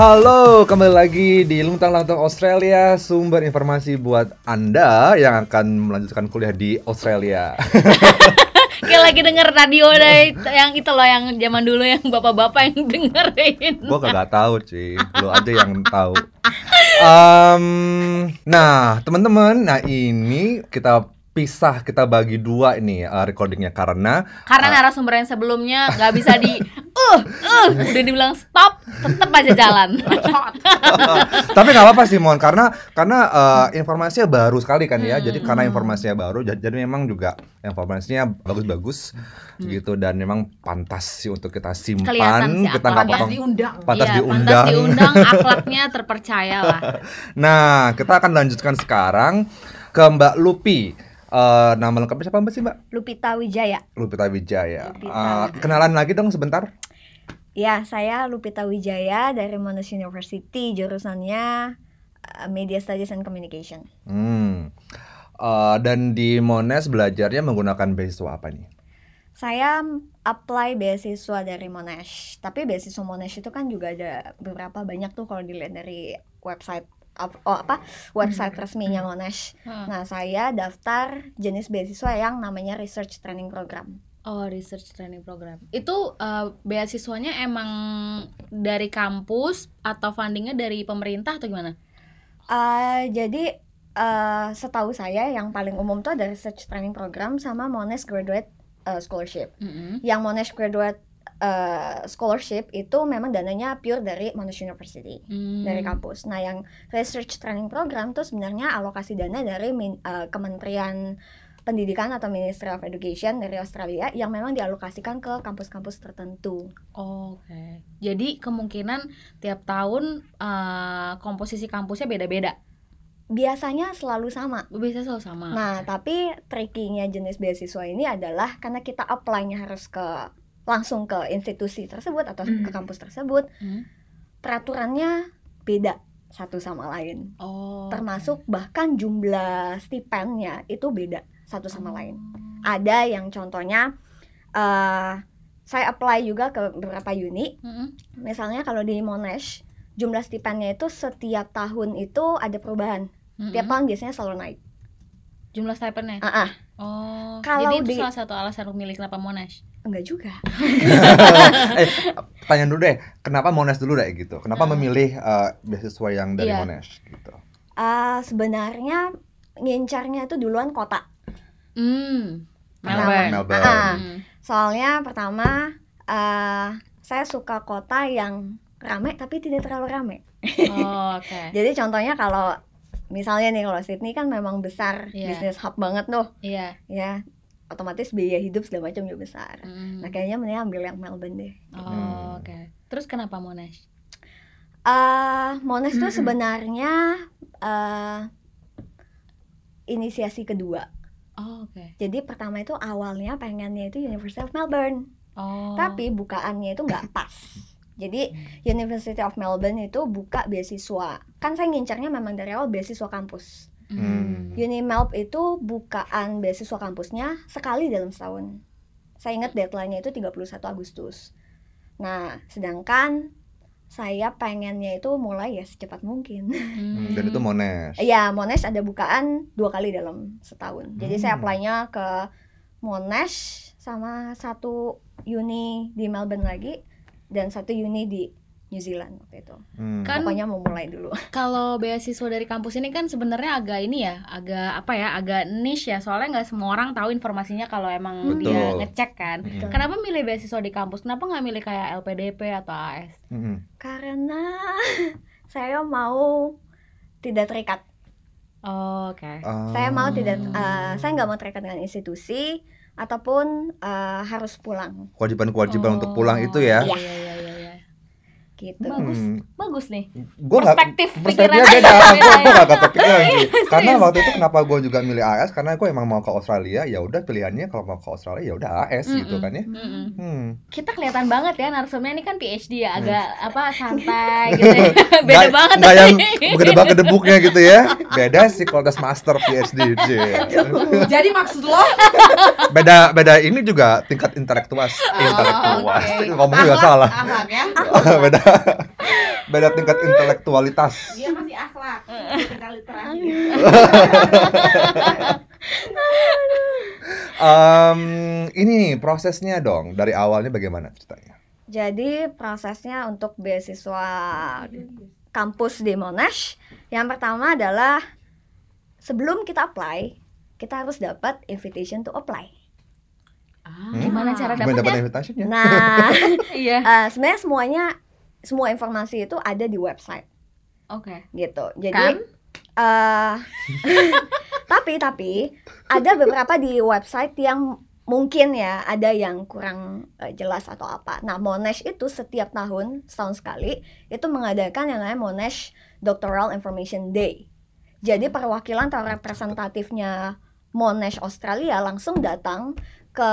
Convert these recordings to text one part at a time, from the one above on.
Halo, kembali lagi di Luntang Lantung Australia, sumber informasi buat Anda yang akan melanjutkan kuliah di Australia. Kayak lagi denger radio dari yang itu loh yang zaman dulu yang bapak-bapak yang dengerin. Gua kagak tahu, cuy. Lu aja yang tahu. Em, nah, teman-teman, nah ini kita pisah, kita bagi dua ini uh, recordingnya. Karena Karena narasumber yang sebelumnya nggak bisa di uh uh udah dibilang stop tetap aja jalan. tapi nggak apa-apa sih Mon. Karena karena uh, informasinya baru sekali kan ya. Jadi Hmm. karena informasinya baru jadi, jadi memang juga informasinya bagus-bagus gitu. Dan memang pantas sih untuk kita simpan kita nggak potong. Diundang. pantas Iya, diundang. Pantas diundang akhlaknya terpercaya lah. nah kita akan lanjutkan sekarang ke Mbak Lupi Eh, nama lengkapnya siapa Mbak sih Mbak Lupita Wijaya. Lupita Wijaya Lupita. Eh, kenalan lagi dong sebentar Ya, saya Lupita Wijaya dari Monash University, jurusannya uh, Media Studies and Communication. hmm. Eh, dan di Monash belajarnya menggunakan beasiswa apa nih Saya apply beasiswa dari Monash. Tapi beasiswa Monash itu kan juga ada beberapa banyak tuh kalau dilihat dari website oh apa website resminya Monash. Hmm. Nah, saya daftar jenis beasiswa yang namanya Research Training Program. Oh, research training program. Itu eh, beasiswanya emang dari kampus atau fundingnya dari pemerintah atau gimana? Uh, jadi uh, setahu saya yang paling umum tuh ada research training program sama Monash Graduate uh, Scholarship. Mm-mm. Yang Monash Graduate uh, Scholarship itu memang dananya pure dari Monash University Hmm. dari kampus. Nah, yang research training program tuh sebenarnya alokasi dana dari min- uh, Kementerian Pendidikan atau Ministry of Education dari Australia yang memang dialokasikan ke kampus-kampus tertentu. Oke. Jadi kemungkinan tiap tahun eh, komposisi kampusnya beda-beda. Biasanya selalu sama. Bisa selalu sama. Nah, tapi tricky-nya jenis beasiswa ini adalah karena kita apply-nya harus ke langsung ke institusi tersebut atau Hmm. ke kampus tersebut, Hmm. peraturannya beda satu sama lain. Oh. Termasuk bahkan jumlah stipendnya itu beda satu Oh. sama lain. Ada yang contohnya eh saya apply juga ke beberapa uni. Mm-mm. Misalnya kalau di Monash, jumlah stipendnya itu setiap tahun itu ada perubahan. Mm-mm. Tiap tahun biasanya selalu naik. Jumlah stipendnya. Ah, ah, Oh. Kalau Jadi itu di- salah satu alasan lu milih kenapa Monash. Enggak juga. eh, tanya dulu deh, kenapa Monash dulu deh gitu? Kenapa Hmm. memilih eh, beasiswa yang dari Iya. Monash gitu? Ah, sebenarnya ngincarnya itu duluan kota. Hmm. Melbourne. Melbourne. Hmm. soalnya pertama eh saya suka kota yang rame tapi tidak terlalu rame. Oh, oke. Jadi contohnya kalau misalnya nih kalau Sydney kan memang besar, Iya. bisnis hub banget tuh, Iya. ya. Otomatis biaya hidup segala macam juga besar. Hmm. Nah, kayaknya mending ambil yang Melbourne deh. Oh, Hmm. oke. Terus kenapa Monash? eh Monash tuh sebenarnya eh inisiasi kedua. Oh, oke. Jadi pertama itu awalnya pengennya itu University of Melbourne. Oh. tapi bukaannya itu nggak pas. Jadi University of Melbourne itu buka beasiswa. Kan saya ngincarnya memang dari awal beasiswa kampus. Hmm. Unimelb itu bukaan beasiswa kampusnya sekali dalam setahun. Saya ingat deadline-nya itu 31 Agustus. Nah, sedangkan saya pengennya itu mulai ya secepat mungkin. Hmm, dan itu Monash. Iya, Monash ada bukaan dua kali dalam setahun. Jadi saya Hmm. apply-nya ke Monash sama satu uni di Melbourne lagi dan satu uni di New Zealand waktu itu. Hmm. Kan- Pokoknya mau mulai dulu. Kalau beasiswa dari kampus ini kan sebenarnya agak ini ya, agak apa ya, agak niche ya. Soalnya nggak semua orang tahu informasinya kalau emang Betul. dia ngecek kan. Hmm. Kenapa milih beasiswa di kampus? Kenapa nggak milih kayak LPDP atau AS? Hmm. Karena saya mau tidak terikat. Oh, Oke. Ah. Saya mau tidak eh, saya nggak mau terikat dengan institusi ataupun eh, harus pulang kewajiban-kewajiban untuk pulang Oh, itu ya. Iya, iya, iya, iya. Gitu. Bagus. Hmm. Bagus nih. Gua Perspektif perspektifnya pikirannya beda. Gue ya. gue gak kepikiran sih. Karena waktu itu kenapa gue juga milih AS karena gue emang mau ke Australia. Ya udah pilihannya kalau mau ke Australia ya udah AS gitu Mm-mm. kan ya. Mm-mm. Hmm. Kita kelihatan banget ya narsumnya ini kan PhD ya, agak apa santai gitu. ya. Beda Nggak- banget nggak yang gedebak gedebuknya gitu ya. Beda sih kualitas master PhD. Jadi maksud lo Beda beda ini juga tingkat intelektual intelektual. oke. Ngomongnya juga salah. Ya. beda. Beda tingkat intelektualitas. Dia masih akhlak. Literasi. Em, ini prosesnya dong dari awalnya bagaimana ceritanya? Jadi prosesnya untuk beasiswa kampus di Monash yang pertama adalah sebelum kita apply kita harus dapat invitation to apply. Ah, Gimana cara Gimana dapat? Nah, Iya. eh, sebenarnya semuanya semua informasi itu ada di website Oke. gitu. Jadi Kan? eh tapi tapi ada beberapa di website yang mungkin ya ada yang kurang eh, jelas atau apa. Nah, Monash itu setiap tahun setahun sekali itu mengadakan yang namanya Monash Doctoral Information Day. Jadi perwakilan atau representatifnya Monash Australia langsung datang ke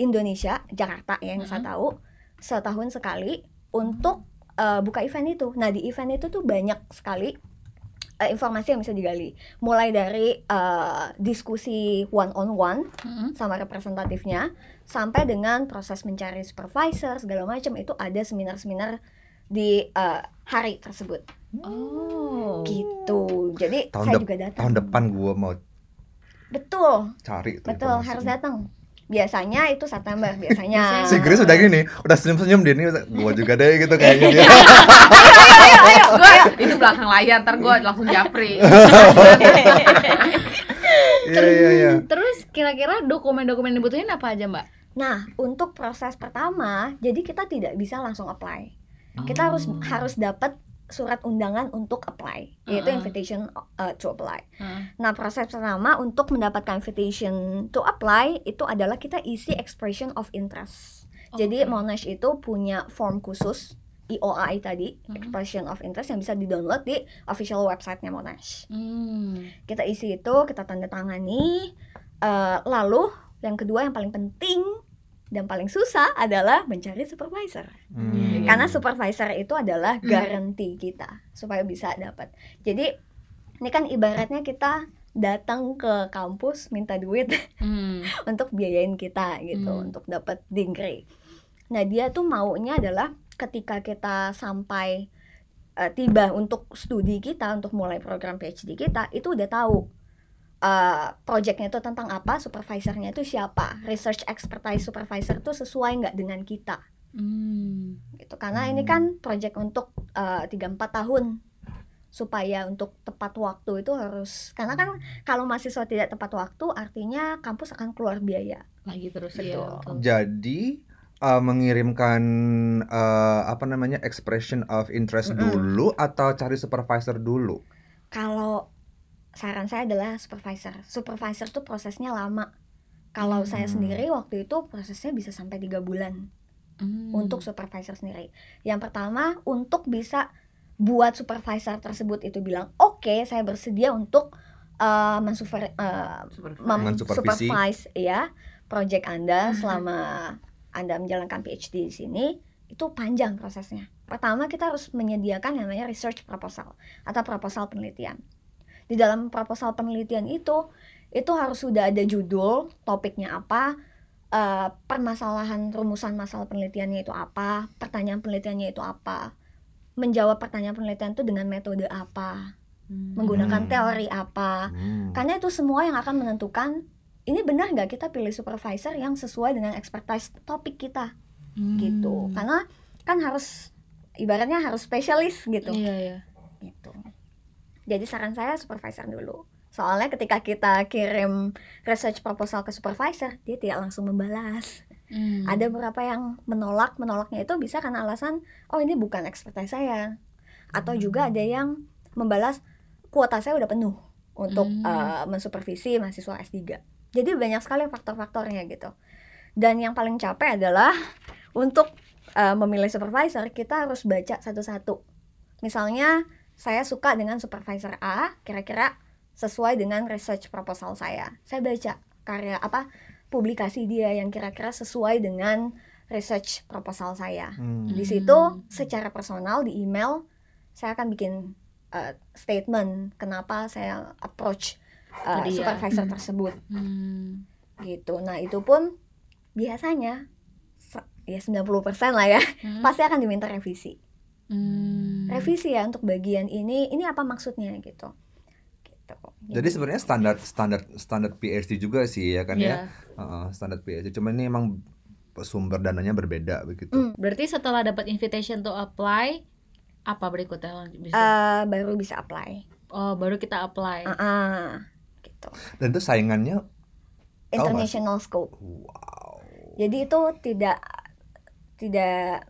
Indonesia, Jakarta ya, yang saya tahu setahun sekali untuk eh, buka event itu. Nah, di event itu tuh banyak sekali eh, informasi yang bisa digali. Mulai dari eh, diskusi one on one Mm-mm. sama representatifnya sampai dengan proses mencari supervisor segala macam itu ada seminar-seminar di eh, hari tersebut Oh. gitu. Jadi Tahun saya juga datang. Tahun depan gua mau Betul, cari betul harus datang. Biasanya itu September biasanya. Si Grace udah gini, udah senyum-senyum dia nih, gua juga deh gitu kayaknya dia. Gue itu belakang layar, ntar gue langsung japri. Iya iya iya. Terus kira-kira dokumen-dokumen yang dibutuhin apa aja, Mbak? Nah, untuk proses pertama, jadi kita tidak bisa langsung apply. Kita harus Oh. harus dapat surat undangan untuk apply, yaitu Uh-uh. invitation uh, to apply. Heeh. Nah, proses pertama untuk mendapatkan invitation to apply itu adalah kita isi expression of interest. Jadi Oke. Monash itu punya form khusus IOI tadi, Mhm. expression of interest yang bisa di-download di official website-nya Monash. Hmm. Kita isi itu, kita tanda tangani. eh, lalu yang kedua yang paling penting dan paling susah adalah mencari supervisor. Hmm. Karena supervisor itu adalah garansi kita supaya bisa dapat. Jadi ini kan ibaratnya kita datang ke kampus minta duit Hmm. untuk biayain kita gitu Hmm. untuk dapat degree. Nah dia tuh maunya adalah ketika kita sampai eh, tiba untuk studi kita untuk mulai program PhD kita itu udah tahu eh projectnya itu tentang apa, supervisornya itu siapa, research expertise supervisor itu sesuai nggak dengan kita Hmm. gitu karena ini kan project untuk eh, tiga empat tahun supaya untuk tepat waktu itu harus karena kan kalau mahasiswa tidak tepat waktu artinya kampus akan keluar biaya Lagi terus ya. betul. Jadi uh, mengirimkan uh, apa namanya expression of interest Mm-mm. dulu atau cari supervisor dulu? kalau saran saya adalah supervisor supervisor tuh prosesnya lama kalau saya Hmm. sendiri waktu itu prosesnya bisa sampai tiga bulan Hmm. untuk supervisor sendiri yang pertama untuk bisa buat supervisor tersebut itu bilang oke saya bersedia untuk uh, mensuper uh, mem- Mensupervisi. supervise ya project Anda Mhm. selama Anda menjalankan PhD di sini itu panjang prosesnya. Pertama kita harus menyediakan yang namanya research proposal atau proposal penelitian. Di dalam proposal penelitian itu itu harus sudah ada judul, topiknya apa, eh, permasalahan rumusan masalah penelitiannya itu apa, pertanyaan penelitiannya itu apa, menjawab pertanyaan penelitian itu dengan metode apa, Hmm. menggunakan Hmm. teori apa, Hmm. karena itu semua yang akan menentukan ini benar nggak kita pilih supervisor yang sesuai dengan expertise topik kita Hmm. gitu karena kan harus ibaratnya harus spesialis gitu Iya, iya. gitu jadi saran saya supervisor dulu. Soalnya ketika kita kirim research proposal ke supervisor dia tidak langsung membalas. Hmm. ada beberapa yang menolak menolaknya itu bisa karena alasan oh ini bukan expertise saya. Atau juga ada yang membalas kuota saya udah penuh untuk Hmm. eh, mensupervisi mahasiswa S3 jadi banyak sekali faktor-faktornya gitu. Dan yang paling capek adalah untuk eh, memilih supervisor kita harus baca satu-satu. Misalnya saya suka dengan supervisor A kira-kira sesuai dengan research proposal saya saya baca karya apa publikasi dia yang kira-kira sesuai dengan research proposal saya Hmm. di situ secara personal di email saya akan bikin uh, statement kenapa saya approach uh, supervisor Hmm. tersebut Hmm. gitu nah itu pun biasanya se- ya 90% lah ya Hmm. pasti akan diminta revisi Hmm. Revisi ya untuk bagian ini ini apa maksudnya gitu gitu Jadi sebenarnya standar standar standar PhD juga sih ya kan Iya. ya. Heeh, standar PhD. Cuman ini emang sumber dananya berbeda begitu. Hmm. Berarti setelah dapat invitation to apply, apa berikutnya? Bisa? Eh, baru bisa apply oh, baru kita apply. Ah, ah, gitu Dan itu saingannya international scope wow. jadi itu tidak tidak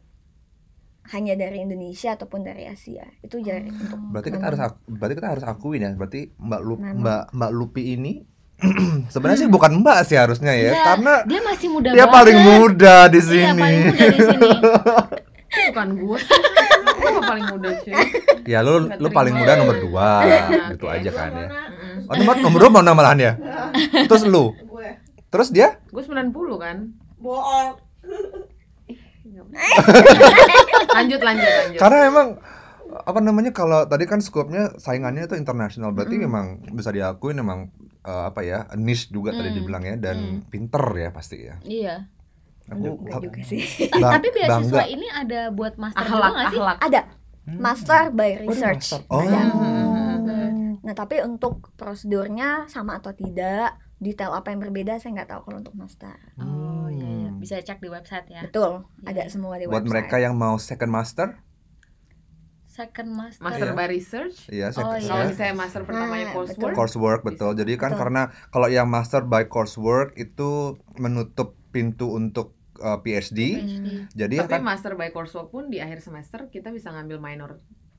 hanya dari Indonesia ataupun dari Asia itu jadi Oh. untuk Berarti kita harus berarti kita harus akuin ya. Berarti Mbak Lu. Mbak Mbak Lupi ini sebenarnya sih bukan Mbak sih harusnya ya, Iya, karena Dia masih muda dia banget. paling muda di Iya, sini. paling muda di sini. bukan gue gue paling muda cuy ya lu Nggak lu paling muda nomor dua, Iya, gitu aja kan ya. Oh, nomor nomor dua mana malahan ya? Terus lu, terus dia? gue 90 kan bohong. lanjut lanjut lanjut Karena emang apa namanya kalau tadi kan skopnya saingannya itu internasional berarti Mm. memang bisa diakuin memang eh, apa ya niche juga tadi Mm. dibilang ya dan pinter ya pasti ya. Iya. Aku Enggak juga sih bang- Tapi beasiswa bangga. ini ada buat master juga akhlak nggak sih? akhlak ada Hmm. master by Oh, research master. Oh. Ada. Hmm. nah tapi untuk prosedurnya sama atau tidak detail apa yang berbeda saya nggak tahu kalau untuk master Oh iya, iya. Hmm. bisa cek di website ya. betul Iya. ada semua di Buat website mereka yang mau second master, Second master. master Iya. by research ya Oh, second iya. kalau ya. misalnya master pertamanya Ah, coursework betul. coursework betul. Jadi kan Betul. karena kalau yang master by coursework itu menutup pintu untuk uh, PhD. PhD. Jadi tapi akan master by coursework pun di akhir semester kita bisa ngambil minor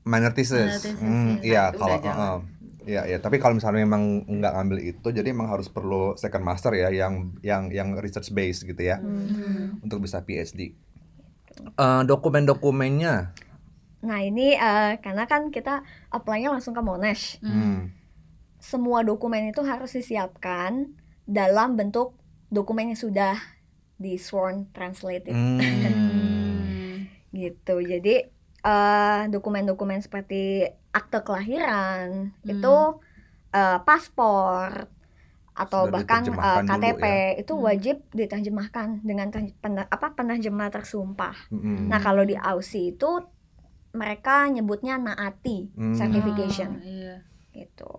minor thesis. Minor thesis, Hmm, ya. iya Nah, itu kalau uh, Iya, iya. Tapi kalau misalnya memang nggak ngambil itu, jadi emang harus perlu second master ya, yang yang yang research base gitu ya, Hmm. untuk bisa PhD. Eh, dokumen-dokumennya, nah ini eh, karena kan kita apply-nya langsung ke Monash Hmm. semua dokumen itu harus disiapkan dalam bentuk dokumen yang sudah di sworn translated. Hmm. gitu jadi eh, dokumen-dokumen seperti akte kelahiran Hmm. itu eh, paspor atau Sudah bahkan eh, diterjemahkan dulu KTP ya. itu Hmm. wajib diterjemahkan dengan pena- apa penerjemah tersumpah. Hmm. Nah kalau di Aussie itu mereka nyebutnya naati Hmm. certification Oh, iya. gitu.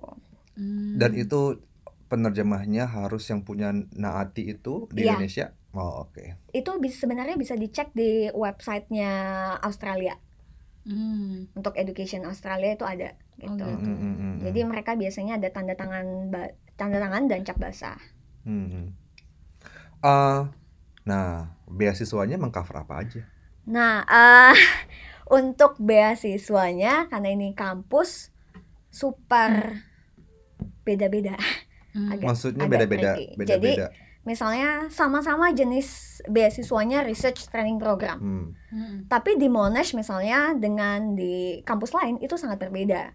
Hmm. Dan itu penerjemahnya harus yang punya naati itu di Iya. Indonesia. Oh, oke. Itu bisa, sebenarnya bisa dicek di websitenya Australia Hmm. untuk education Australia itu ada gitu. Oh, Hmm, hmm, hmm, hmm. Jadi mereka biasanya ada tanda tangan ba- tanda tangan dan cap basah. Hmm, hmm. Eh, nah, beasiswanya mengcover apa aja? Nah, eh untuk beasiswanya karena ini kampus super beda-beda. Hmm. Agak- Maksudnya beda-beda, tricky. Misalnya sama-sama jenis beasiswanya research training program. Hmm. Hmm. Tapi di Monash misalnya dengan di kampus lain itu sangat berbeda.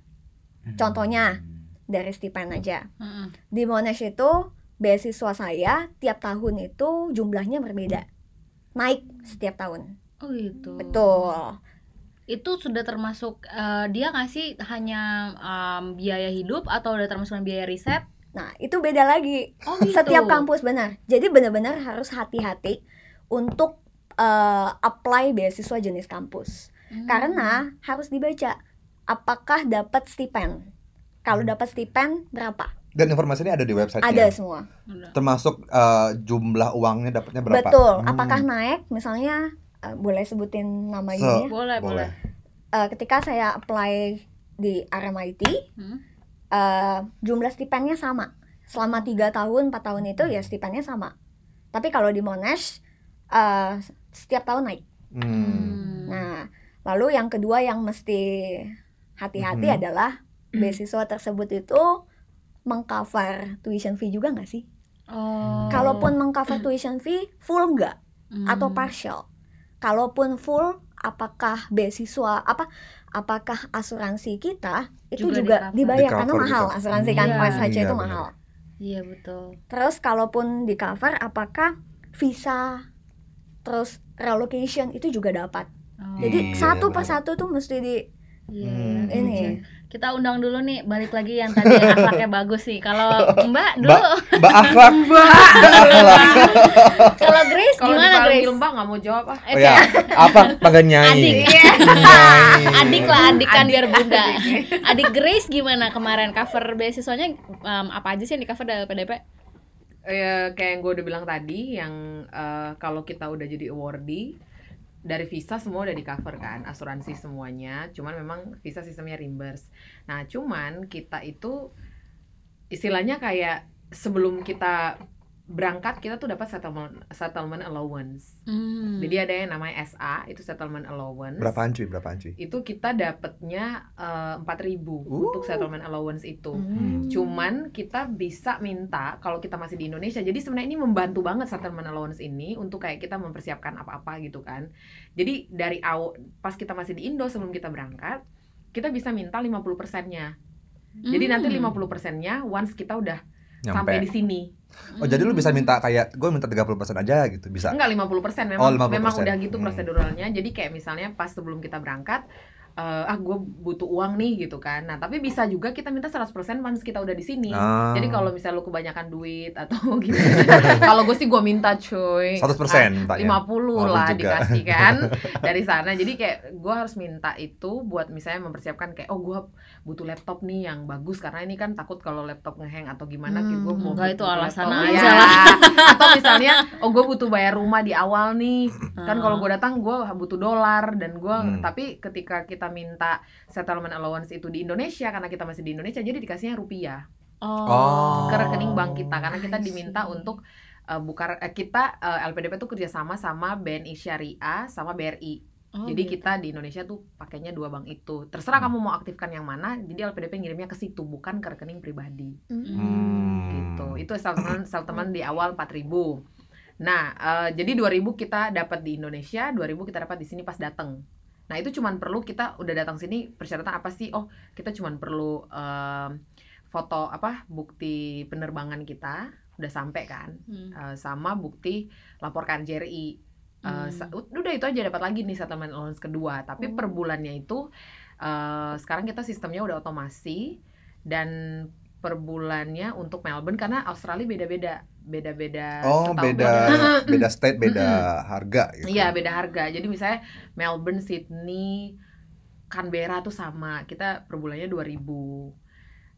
Contohnya dari stipend aja. Hmm. Di Monash itu beasiswa saya tiap tahun itu jumlahnya berbeda. Naik setiap tahun. Oh gitu. Betul. Itu sudah termasuk eh, dia ngasih hanya em, biaya hidup atau udah termasuk biaya riset? Nah, itu beda lagi. Oh gitu. Setiap kampus benar. Jadi benar-benar harus hati-hati untuk eh, apply beasiswa jenis kampus. Hmm. Karena harus dibaca apakah dapat stipend. Kalau Hmm. dapat stipend berapa? Dan informasinya ada di website Ada semua. Termasuk eh, jumlah uangnya dapatnya berapa? Betul. Hmm. Apakah naik? Misalnya eh, boleh sebutin nama Se- ininya. Boleh, boleh. Boleh. Eh, ketika saya apply di RMIT, Hmm. Eh, jumlah stipendnya sama. Selama tiga tahun, 4 tahun itu ya stipendnya sama. Tapi kalau di Monash, eh, setiap tahun naik. Hmm. Hmm. Nah, lalu yang kedua yang mesti hati-hati Mhm. adalah beasiswa tersebut itu mengcover tuition fee juga nggak sih? Oh. Kalaupun mengcover tuition fee full nggak Hmm. atau partial? Kalaupun full, apakah beasiswa apa? Apakah asuransi kita itu Juga juga, dibayar karena Di-cover mahal juga. asuransi kan Iya. PSHC Iya, itu benar. mahal. Iya betul. Terus kalaupun di cover, apakah visa terus relocation itu juga dapat? Oh. Jadi Iya, satu persatu tuh mesti di Iya, Hmm. iya. Kita undang dulu nih, balik lagi yang tadi akhlaknya bagus nih. Kalau Mbak dulu, Mbak, Mbak akhlak. Mbak akhlak. kalau Grace Kalau gimana Grace? dipanggil mbak nggak mau jawab ah. Eh, Oh ya, apa panggil nyai? Adik. Nyai. Adik lah, adik kan Adik, biar bunda. adik. Adik Grace gimana kemarin cover beasiswanya em, apa aja sih yang di cover dari PDP? Eh, kayak yang gue udah bilang tadi yang eh, kalau kita udah jadi awardee dari visa semua udah di cover kan asuransi semuanya. Cuman memang visa sistemnya reimburse. Nah cuman kita itu istilahnya kayak sebelum kita berangkat kita tuh dapat settlement settlement allowance Hmm. jadi ada yang namanya SA itu settlement allowance Berapaan cuy? Berapaan cuy? itu kita dapatnya empat ribu Uh. untuk settlement allowance itu Hmm. Cuman kita bisa minta kalau kita masih di Indonesia. Jadi sebenarnya ini membantu banget settlement allowance ini untuk kayak kita mempersiapkan apa-apa gitu kan. Jadi dari awal pas kita masih di Indo sebelum kita berangkat, kita bisa minta 50%-nya. Jadi nanti Hmm. 50%-nya once kita udah sampai di sini. Oh, jadi lu bisa minta kayak gue minta 30% aja gitu, bisa. Enggak 50% memang Oh, 50%. memang udah gitu Hmm. proseduralnya. Jadi kayak misalnya pas sebelum kita berangkat eh, ah gue butuh uang nih gitu kan. Nah, tapi bisa juga kita minta 100% once kita udah di sini. Ah. Jadi kalau misalnya lu kebanyakan duit atau gimana, kalau gue sih gue minta cuy. 100% Ah, mintanya. 50 Oh, lu lah juga. dikasih kan dari sana. Jadi kayak gue harus minta itu buat misalnya mempersiapkan kayak oh gue butuh laptop nih yang bagus karena ini kan takut kalau laptop ngehang atau gimana Hmm, kayak gue mau enggak, itu alasan laptop. aja Iya. lah. atau misalnya oh gue butuh bayar rumah di awal nih kan Ah. kalau gue datang gue butuh dolar dan gue Hmm. tapi ketika kita minta settlement allowance itu di Indonesia karena kita masih di Indonesia jadi dikasihnya rupiah. Oh. ke rekening bank kita karena kita diminta untuk uh, buka eh, kita uh, LPDP tuh kerjasama sama BNI Syariah sama BRI Oh, jadi gitu. kita di Indonesia tuh pakainya dua bank itu. Terserah Hmm. kamu mau aktifkan yang mana jadi LPDP ngirimnya ke situ bukan ke rekening pribadi. Hmm. gitu. Itu settlement settlement di awal 4000 nah eh, jadi 2000 kita dapat di Indonesia 2000 kita dapat di sini pas datang nah itu cuman perlu kita udah datang sini persyaratan apa sih oh kita cuman perlu em, foto apa bukti penerbangan kita udah sampai kan Hmm. Eh, sama bukti laporkan JRI Hmm. sa- udah itu aja dapat lagi nih settlement allowance kedua tapi Oh. per bulannya itu eh, sekarang kita sistemnya udah otomasi dan per bulannya untuk Melbourne karena Australia beda-beda beda-beda Oh, setahu beda beda state, beda harga gitu. Iya beda harga. Jadi misalnya Melbourne, Sydney, Canberra tuh sama. Kita per bulannya 2000.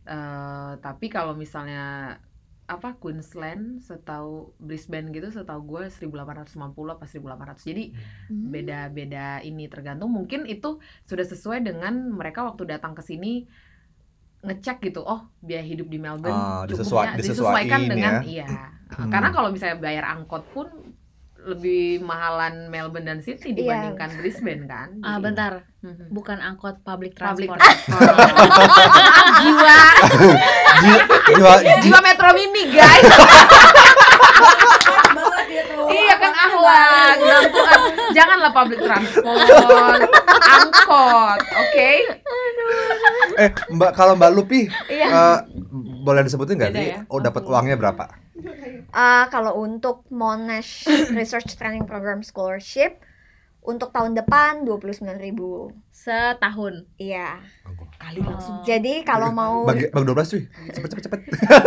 Eh tapi kalau misalnya apa Queensland setahu Brisbane gitu setahu gue 1850 apa 1800 jadi Hmm. beda-beda ini tergantung mungkin itu sudah sesuai dengan mereka waktu datang ke sini ngecek gitu oh biaya hidup di Melbourne Ah, cukupnya disesuai- disesuaikan disesuaiin dengan ya. iya Hmm. karena kalau misalnya bayar angkot pun lebih mahalan Melbourne dan Sydney Iya. dibandingkan Brisbane kan Ah, Jadi- bentar. Mhm. Bukan angkot public public transport. jiwa Jiwa, jiwa, jiwa Metro Mini guys iya kan akhlak Tuhan janganlah public transport angkot oke eh Mbak kalau Mbak Lupi Iya. eh, boleh disebutin nggak sih? ya? Oh dapat uangnya berapa? Ah, kalau untuk Monash Research Training Program Scholarship untuk tahun depan 29.000 ribu Setahun. Iya. kali langsung Oh. Jadi kalau mau Bagi bagi 12 cuy. Cepet cepet cepet.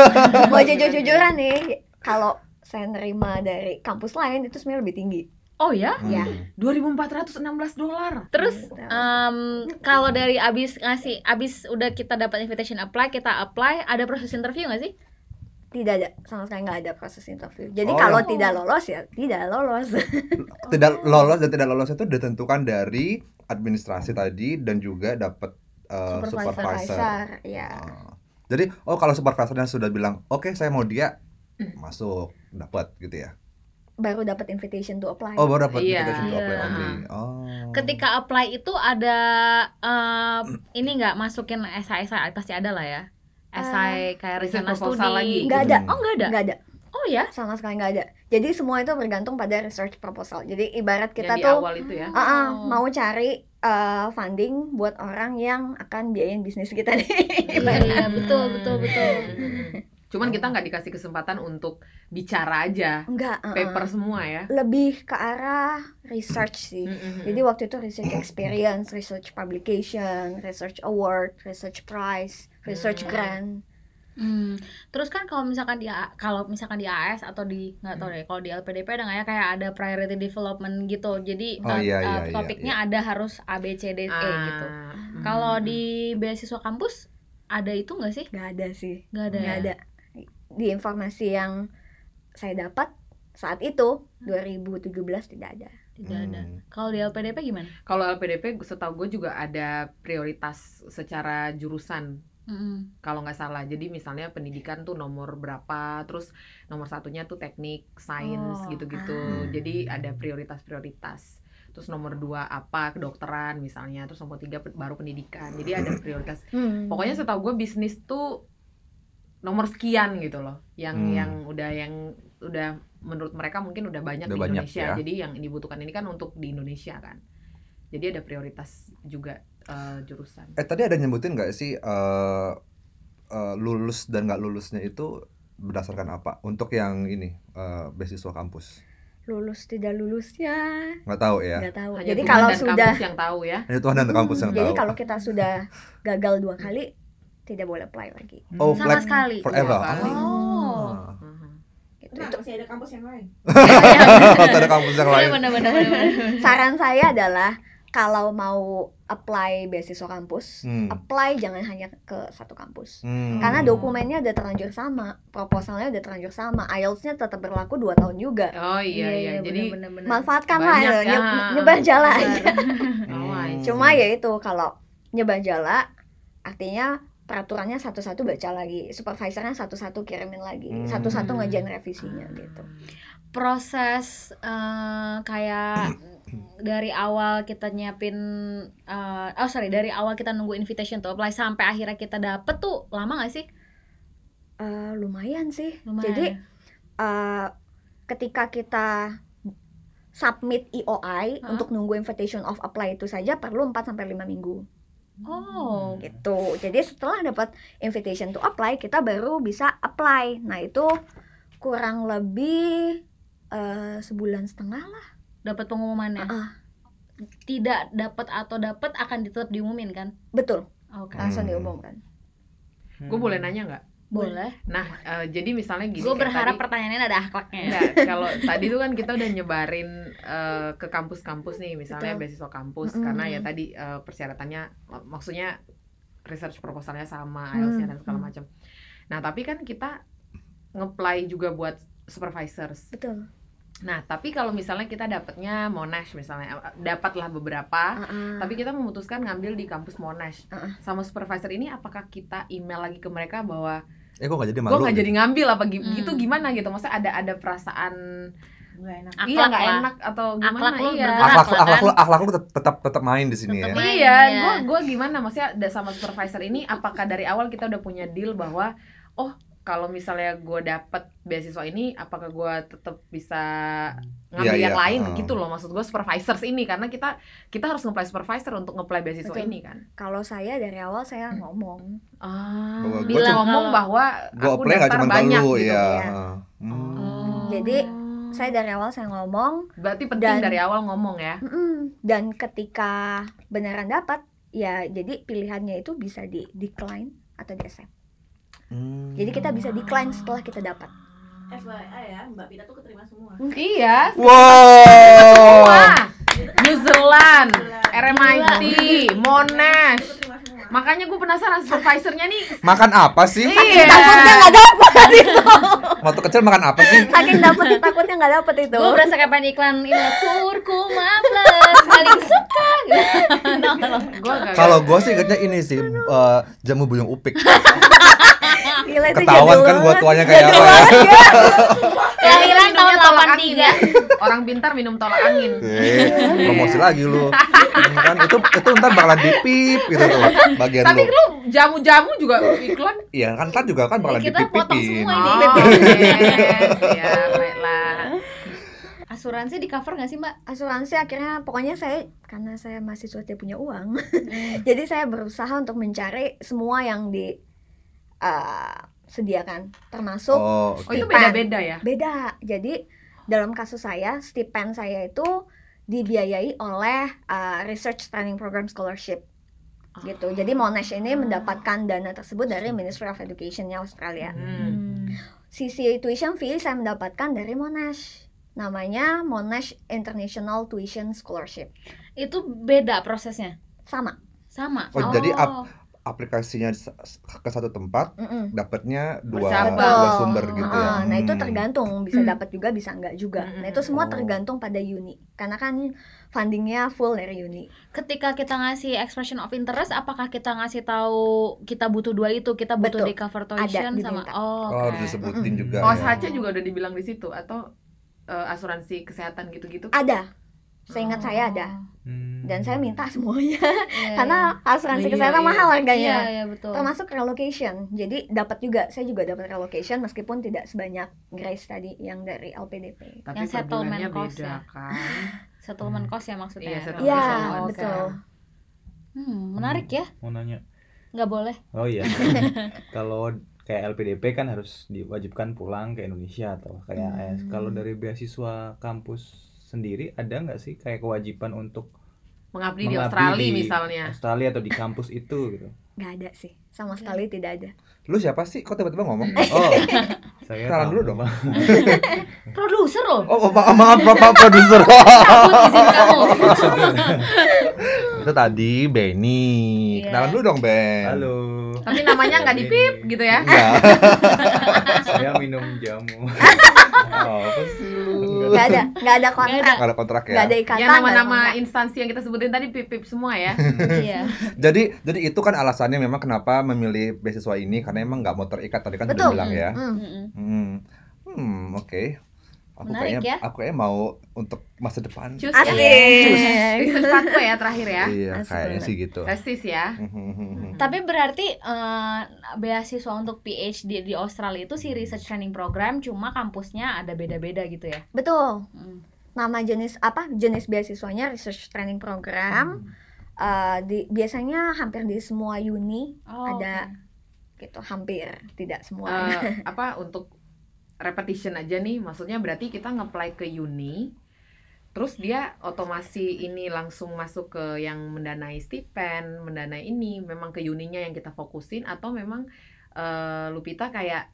mau jujur-jujuran nih, kalau saya nerima dari kampus lain itu sebenarnya lebih tinggi. Oh ya? Ya. Hmm. 2416 dolar Terus em, kalau dari abis ngasih abis udah kita dapat invitation apply kita apply ada proses interview nggak sih? Tidak ada sama sekali nggak ada proses interview. Jadi Oh, kalau yang- tidak lolos ya tidak lolos. Tidak lolos dan tidak lolos itu ditentukan dari administrasi tadi dan juga dapat eh, Supervisor. supervisor. Ya. Ah. Jadi oh kalau supervisornya sudah bilang oke saya mau dia Hmm. masuk dapat gitu ya. Baru dapat invitation to apply. Oh baru dapat Iya. invitation to apply Iya. only. Oh. Ketika apply itu ada em, ini nggak masukin esai pasti ada lah ya. Esai kayak Riset rencana proposal studi. lagi. Nggak ada. Oh nggak ada. Nggak ada. Oh ya? sama sekali nggak ada. Jadi semua itu bergantung pada research proposal. Jadi ibarat kita yang di tuh awal itu ya ah, ah, Oh. mau cari uh, funding buat orang yang akan biayain bisnis kita nih. Iya, betul betul betul. Cuman kita nggak dikasih kesempatan untuk bicara aja, enggak uh-uh. paper semua ya. lebih ke arah research sih Mm-mm. Jadi waktu itu research experience, research publication, research award, research prize, research Hmm. grant. Hmm. Terus kan kalau misalkan di kalau misalkan di AS atau di nggak Hmm. tahu deh kalau di LPDP ada nggak ya kayak ada priority development gitu. Jadi Oh, eh, iya, iya, iya, topiknya ada harus A B C D E Ah, gitu. mm. Kalau di beasiswa kampus ada itu nggak sih? Gak ada sih, Nggak ada. nggak ya? ada. Di informasi yang saya dapat saat itu 2017 tidak ada. Tidak ada. Hmm. Kalau di LPDP gimana? Kalau LPDP setahu gue juga ada prioritas secara jurusan Mm-mm. kalau nggak salah. Jadi misalnya pendidikan tuh nomor berapa, terus nomor satunya tuh teknik, sains Oh, gitu-gitu. ah. Jadi ada prioritas-prioritas. Terus nomor dua apa kedokteran misalnya, terus nomor tiga baru pendidikan. Jadi ada prioritas. Hmm. Pokoknya setahu gue bisnis tuh nomor sekian gitu loh. Yang Hmm. yang udah yang udah menurut mereka mungkin udah banyak Udah di banyak, Indonesia. ya. Jadi yang dibutuhkan ini kan untuk di Indonesia kan. Jadi ada prioritas juga eh, jurusan. Eh tadi ada nyebutin nggak sih eh eh, lulus dan nggak lulusnya itu berdasarkan apa? Untuk yang ini eh, beasiswa kampus lulus tidak lulusnya nggak tahu ya. nggak tahu. Hanya Jadi Tuhan kalau dan sudah kampus yang tahu ya. Hanya Tuhan dan kampus yang Hmm, jadi tahu. kalau kita sudah gagal dua kali tidak boleh apply lagi. Oh, Sama like sekali. forever. Dua kali. Oh. Ah. Mhm. Gitu. Nah, Itu masih ada kampus yang lain. Ada kampus yang lain. Saran saya adalah kalau mau apply beasiswa kampus, Hmm. apply jangan hanya ke satu kampus. Hmm. Karena dokumennya udah terlanjur sama, proposalnya udah terlanjur sama, IELTS-nya tetap berlaku 2 tahun juga. Oh iya iya. Jadi benar, benar, benar. Manfaatkan lah ya, nye- nyebar jala aja. Oh, I see. Cuma ya itu kalau nyebar jala artinya peraturannya satu-satu baca lagi, supervisornya satu-satu kirimin lagi, Hmm. satu-satu ngejain revisinya gitu. proses eh, kayak dari awal kita nyiapin eh, oh sorry dari awal kita nunggu invitation to apply sampai akhirnya kita dapet tuh lama gak sih Eh, lumayan sih. lumayan Jadi eh, ketika kita submit EOI Hah? untuk nunggu invitation of apply itu saja perlu 4 sampai 5 minggu oh gitu. Jadi setelah dapat invitation to apply kita baru bisa apply. Nah, itu kurang lebih eh, sebulan setengah lah. Dapat pengumumannya Ah, tidak dapat atau dapat akan tetap diumumin kan betul, oke langsung Hmm. diumumkan. gue boleh nanya nggak? boleh Nah eh, jadi misalnya gini. gue berharap tadi- pertanyaannya ada akhlaknya Enggak, kalau tadi tuh kan kita udah nyebarin eh, ke kampus-kampus nih, misalnya Betul. beasiswa kampus, Mm-mm. karena ya tadi eh, persyaratannya, mak- maksudnya research proposalnya sama, Hmm, IELTS-nya dan segala hmm. macam. Nah tapi kan kita nge-apply juga buat supervisors. Betul. Nah tapi kalau misalnya kita dapatnya Monash misalnya, eh, dapatlah beberapa, Ah, tapi kita memutuskan ngambil di kampus Monash. Uh-uh. Sama supervisor ini, apakah kita email lagi ke mereka bahwa Eh kok nggak jadi gue malu? nggak gitu? jadi ngambil apa gi- Hmm. gitu gimana gitu? Maksudnya ada ada perasaan Nggak enak. Akhlak iya nggak enak atau gimana Akhlak lu iya. Akhlak lu, kan? lu, akhlak lu tet- tetap tetap main di sini Tetap ya. main. iya Iya. gue gue gimana maksudnya ada sama supervisor ini apakah dari awal kita udah punya deal bahwa oh kalau misalnya gue dapet beasiswa ini apakah gue tetap bisa ngambil Iya, yang iya, lain uh. gitu loh maksud gue supervisors ini karena kita kita harus nge supervisor untuk nge beasiswa Betul. ini kan Kalau saya dari awal saya ngomong. ah bilang ngomong bahwa Gua aku daftar banyak lu gitu ya. ya. Hmm. Oh. Jadi, Saya dari awal saya ngomong berarti penting Dan- dari awal ngomong ya. Dan ketika beneran dapat, ya jadi pilihannya itu bisa di decline atau di accept. Hmm. Jadi kita bisa decline setelah kita dapat. FYI ya, Mbak Pita tuh keterima semua. iya Wow. New Zealand, RMIT, Monash. Makanya gue penasaran supervisornya nih. Makan apa sih? Iya. Takutnya nggak dapat itu. Waktu kecil makan apa sih? Saking dapat takutnya nggak dapat itu. Gue berasa kayak pengen iklan ini kurkuma plus paling suka. Kalau gue sih ingetnya ini sih eh, jamu buyung upik. Gila Ketahuan kan gua tuanya kayak Jadul apa ya? banget ya. Kelahiran tahun minumnya tolak angin 83. ya. Orang pintar minum tolak angin. Eh, promosi lagi lu. Hmm, kan itu itu ntar bakalan dipip gitu tuh bagian Tapi lu. lu jamu-jamu juga iklan. Iya kan ntar juga kan bakalan Kita potong semua Oh, ini. yes. ya, baiklah. Asuransi di cover gak sih mbak? Asuransi akhirnya pokoknya saya karena saya mahasiswa tidak punya uang. Jadi saya berusaha untuk mencari semua yang di uh, sediakan termasuk Oh, Oh oke. itu Stipend. beda-beda ya? beda jadi dalam kasus saya stipend saya itu dibiayai oleh uh, research training program scholarship gitu jadi Monash ini mendapatkan dana tersebut dari Ministry of Education-nya Australia Hmm. sisi tuition fee saya mendapatkan dari Monash namanya Monash International Tuition Scholarship Itu beda prosesnya. sama Sama. Oh, jadi ap- aplikasinya ke satu tempat Mm-mm. dapatnya dua dua sumber gitu ya. Ah, Nah itu Hmm. tergantung bisa Hmm. dapat juga bisa enggak juga. Hmm, Nah itu semua oh. tergantung pada uni karena kan fundingnya full dari uni. ketika kita ngasih expression of interest apakah kita ngasih tahu kita butuh dua itu kita butuh Betul. di cover tuition sama diminta. oh, Oh, harus disebutin juga Oh, ya. saja juga udah dibilang di situ atau eh, asuransi kesehatan gitu-gitu? Ada, seingat saya ada Hmm. dan saya minta semuanya Iya, karena asuransi Iya, kesehatan iya. mahal harganya. iya iya betul Termasuk relocation. Jadi dapat juga saya juga dapat relocation meskipun tidak sebanyak Grace tadi yang dari LPDP. Tapi Yang settlement cost beda ya. kan? settlement cost ya maksudnya Iya, ya? settlement cost. Oke. betul. hmm, menarik ya Mau nanya. nggak boleh Oh iya. Kalau kayak LPDP kan harus diwajibkan pulang ke Indonesia atau kayak Hmm. AS. Kalau dari beasiswa kampus sendiri ada nggak sih kayak kewajiban untuk Mengabdi di mengabdi Australia di misalnya. Australia atau di kampus itu gitu? Nggak ada sih, sama sekali tidak ada. Lu siapa sih? Kok tiba-tiba ngomong? Oh, saya Kenalan dulu dong. produser loh Oh, ma- maaf, Bapak produser. cabut izin kamu Itu tadi Benny. Iya. Kenalan dulu dong, Ben. Halo. Tapi namanya nggak dipip gitu ya? Iya. saya minum jamu. Oh, apa sih lu? Nggak ada, nggak ada kontrak, Nggak ada kontrak ya. nggak ada ikatan. Ada nama-nama instansi yang kita sebutin tadi pip-pip semua ya. iya Jadi jadi itu kan alasannya memang kenapa memilih beasiswa ini karena emang nggak mau terikat tadi kan Betul. udah bilang ya. Hmm. Hmm, hmm oke. Aku Menarik kayaknya ya. aku kayaknya mau untuk masa depan. Cus Asik. ya. Research pathway ya terakhir ya. Iya, Asik kayaknya banget. sih gitu. Resis ya. Hmm. Tapi berarti eh, beasiswa untuk PhD di Australia itu si research training program cuma kampusnya ada beda-beda gitu ya. Betul. Mm. Nama jenis apa? Jenis beasiswanya research training program. Eh, di biasanya hampir di semua uni Oh, Ada. oke. gitu, hampir tidak semua. Eh, apa untuk repetition aja nih, maksudnya berarti kita nge-apply ke uni, terus dia otomasi ini langsung masuk ke yang mendanai stipend, mendanai ini, memang ke uninya yang kita fokusin atau memang eh, Lupita kayak